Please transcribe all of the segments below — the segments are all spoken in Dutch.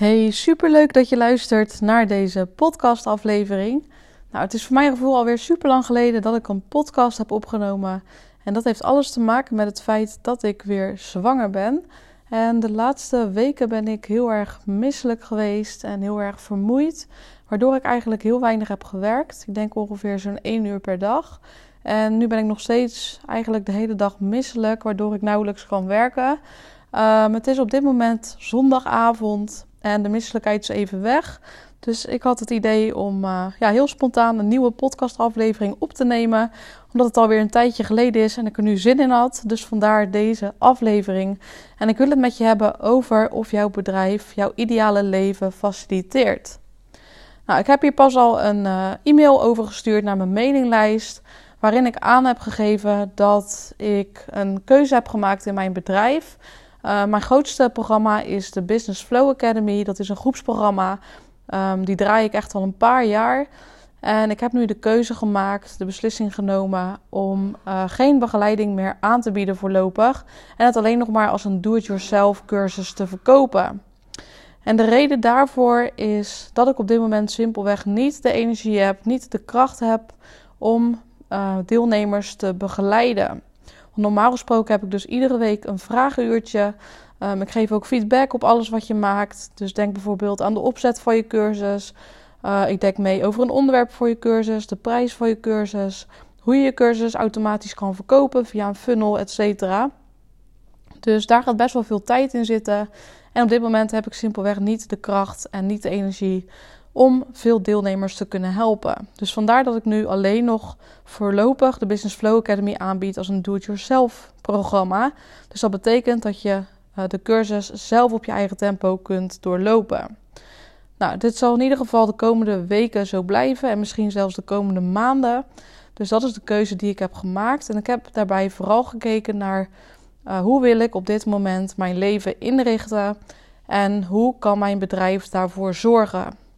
Hey, superleuk dat je luistert naar deze podcastaflevering. Nou, het is voor mijn gevoel alweer super lang geleden dat ik een podcast heb opgenomen. En dat heeft alles te maken met het feit dat ik weer zwanger ben. En de laatste weken ben ik heel erg misselijk geweest en heel erg vermoeid. Waardoor ik eigenlijk heel weinig heb gewerkt. Ik denk ongeveer zo'n 1 uur per dag. En nu ben ik nog steeds eigenlijk de hele dag misselijk, waardoor ik nauwelijks kan werken. Um, het is op dit moment zondagavond en de misselijkheid is even weg. Dus ik had het idee om uh, ja, heel spontaan een nieuwe podcastaflevering op te nemen. Omdat het alweer een tijdje geleden is en ik er nu zin in had. Dus vandaar deze aflevering. En ik wil het met je hebben over of jouw bedrijf jouw ideale leven faciliteert. Nou, ik heb hier pas al een uh, e-mail over gestuurd naar mijn mailinglijst. Waarin ik aan heb gegeven dat ik een keuze heb gemaakt in mijn bedrijf. Uh, mijn grootste programma is de Business Flow Academy. Dat is een groepsprogramma. Um, die draai ik echt al een paar jaar. En ik heb nu de keuze gemaakt, de beslissing genomen om uh, geen begeleiding meer aan te bieden voorlopig. En het alleen nog maar als een do-it-yourself cursus te verkopen. En de reden daarvoor is dat ik op dit moment simpelweg niet de energie heb, niet de kracht heb om uh, deelnemers te begeleiden. Normaal gesproken heb ik dus iedere week een vragenuurtje. Um, ik geef ook feedback op alles wat je maakt. Dus denk bijvoorbeeld aan de opzet van je cursus. Uh, ik denk mee over een onderwerp voor je cursus, de prijs van je cursus, hoe je je cursus automatisch kan verkopen via een funnel, etc. Dus daar gaat best wel veel tijd in zitten. En op dit moment heb ik simpelweg niet de kracht en niet de energie om veel deelnemers te kunnen helpen. Dus vandaar dat ik nu alleen nog voorlopig de Business Flow Academy aanbied als een do-it-yourself programma. Dus dat betekent dat je uh, de cursus zelf op je eigen tempo kunt doorlopen. Nou, dit zal in ieder geval de komende weken zo blijven en misschien zelfs de komende maanden. Dus dat is de keuze die ik heb gemaakt. En ik heb daarbij vooral gekeken naar uh, hoe wil ik op dit moment mijn leven inrichten en hoe kan mijn bedrijf daarvoor zorgen.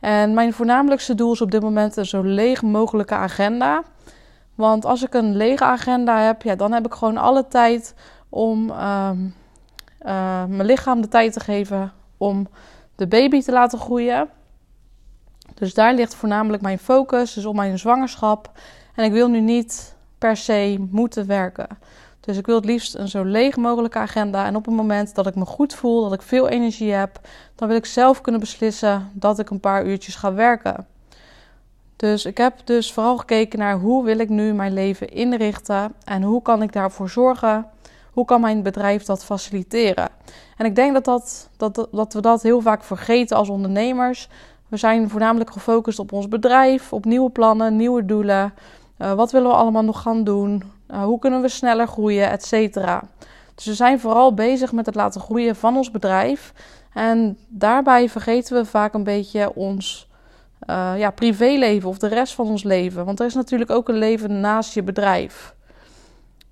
En mijn voornamelijkste doel is op dit moment een zo leeg mogelijke agenda. Want als ik een lege agenda heb, ja, dan heb ik gewoon alle tijd om uh, uh, mijn lichaam de tijd te geven om de baby te laten groeien. Dus daar ligt voornamelijk mijn focus, dus op mijn zwangerschap. En ik wil nu niet per se moeten werken. Dus ik wil het liefst een zo leeg mogelijke agenda. En op het moment dat ik me goed voel, dat ik veel energie heb, dan wil ik zelf kunnen beslissen dat ik een paar uurtjes ga werken. Dus ik heb dus vooral gekeken naar hoe wil ik nu mijn leven inrichten en hoe kan ik daarvoor zorgen? Hoe kan mijn bedrijf dat faciliteren? En ik denk dat, dat, dat, dat we dat heel vaak vergeten als ondernemers. We zijn voornamelijk gefocust op ons bedrijf, op nieuwe plannen, nieuwe doelen. Uh, wat willen we allemaal nog gaan doen? Uh, hoe kunnen we sneller groeien, et cetera. Dus we zijn vooral bezig met het laten groeien van ons bedrijf. En daarbij vergeten we vaak een beetje ons uh, ja, privéleven of de rest van ons leven. Want er is natuurlijk ook een leven naast je bedrijf.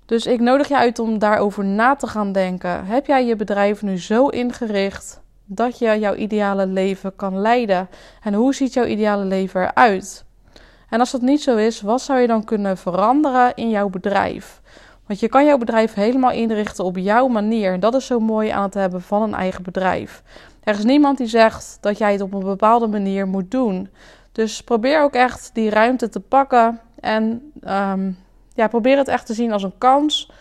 Dus ik nodig je uit om daarover na te gaan denken. Heb jij je bedrijf nu zo ingericht dat je jouw ideale leven kan leiden? En hoe ziet jouw ideale leven eruit? En als dat niet zo is, wat zou je dan kunnen veranderen in jouw bedrijf? Want je kan jouw bedrijf helemaal inrichten op jouw manier. Dat is zo mooi aan het hebben van een eigen bedrijf. Er is niemand die zegt dat jij het op een bepaalde manier moet doen. Dus probeer ook echt die ruimte te pakken. En um, ja, probeer het echt te zien als een kans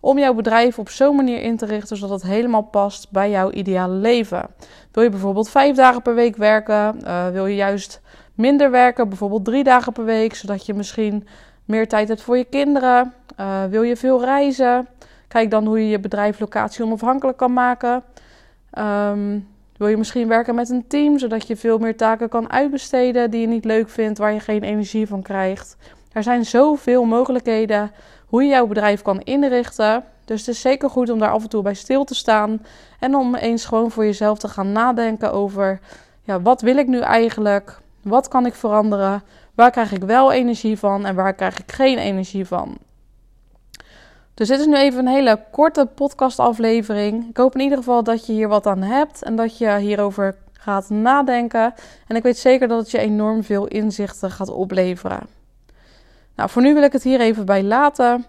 om jouw bedrijf op zo'n manier in te richten zodat het helemaal past bij jouw ideale leven. Wil je bijvoorbeeld vijf dagen per week werken? Uh, wil je juist minder werken, bijvoorbeeld drie dagen per week, zodat je misschien meer tijd hebt voor je kinderen. Uh, wil je veel reizen? Kijk dan hoe je je bedrijf locatie onafhankelijk kan maken. Um, wil je misschien werken met een team, zodat je veel meer taken kan uitbesteden die je niet leuk vindt, waar je geen energie van krijgt. Er zijn zoveel mogelijkheden hoe je jouw bedrijf kan inrichten. Dus het is zeker goed om daar af en toe bij stil te staan en om eens gewoon voor jezelf te gaan nadenken over ja, wat wil ik nu eigenlijk? Wat kan ik veranderen? Waar krijg ik wel energie van en waar krijg ik geen energie van? Dus dit is nu even een hele korte podcastaflevering. Ik hoop in ieder geval dat je hier wat aan hebt en dat je hierover gaat nadenken. En ik weet zeker dat het je enorm veel inzichten gaat opleveren. Nou, voor nu wil ik het hier even bij laten.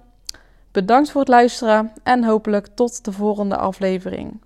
Bedankt voor het luisteren en hopelijk tot de volgende aflevering.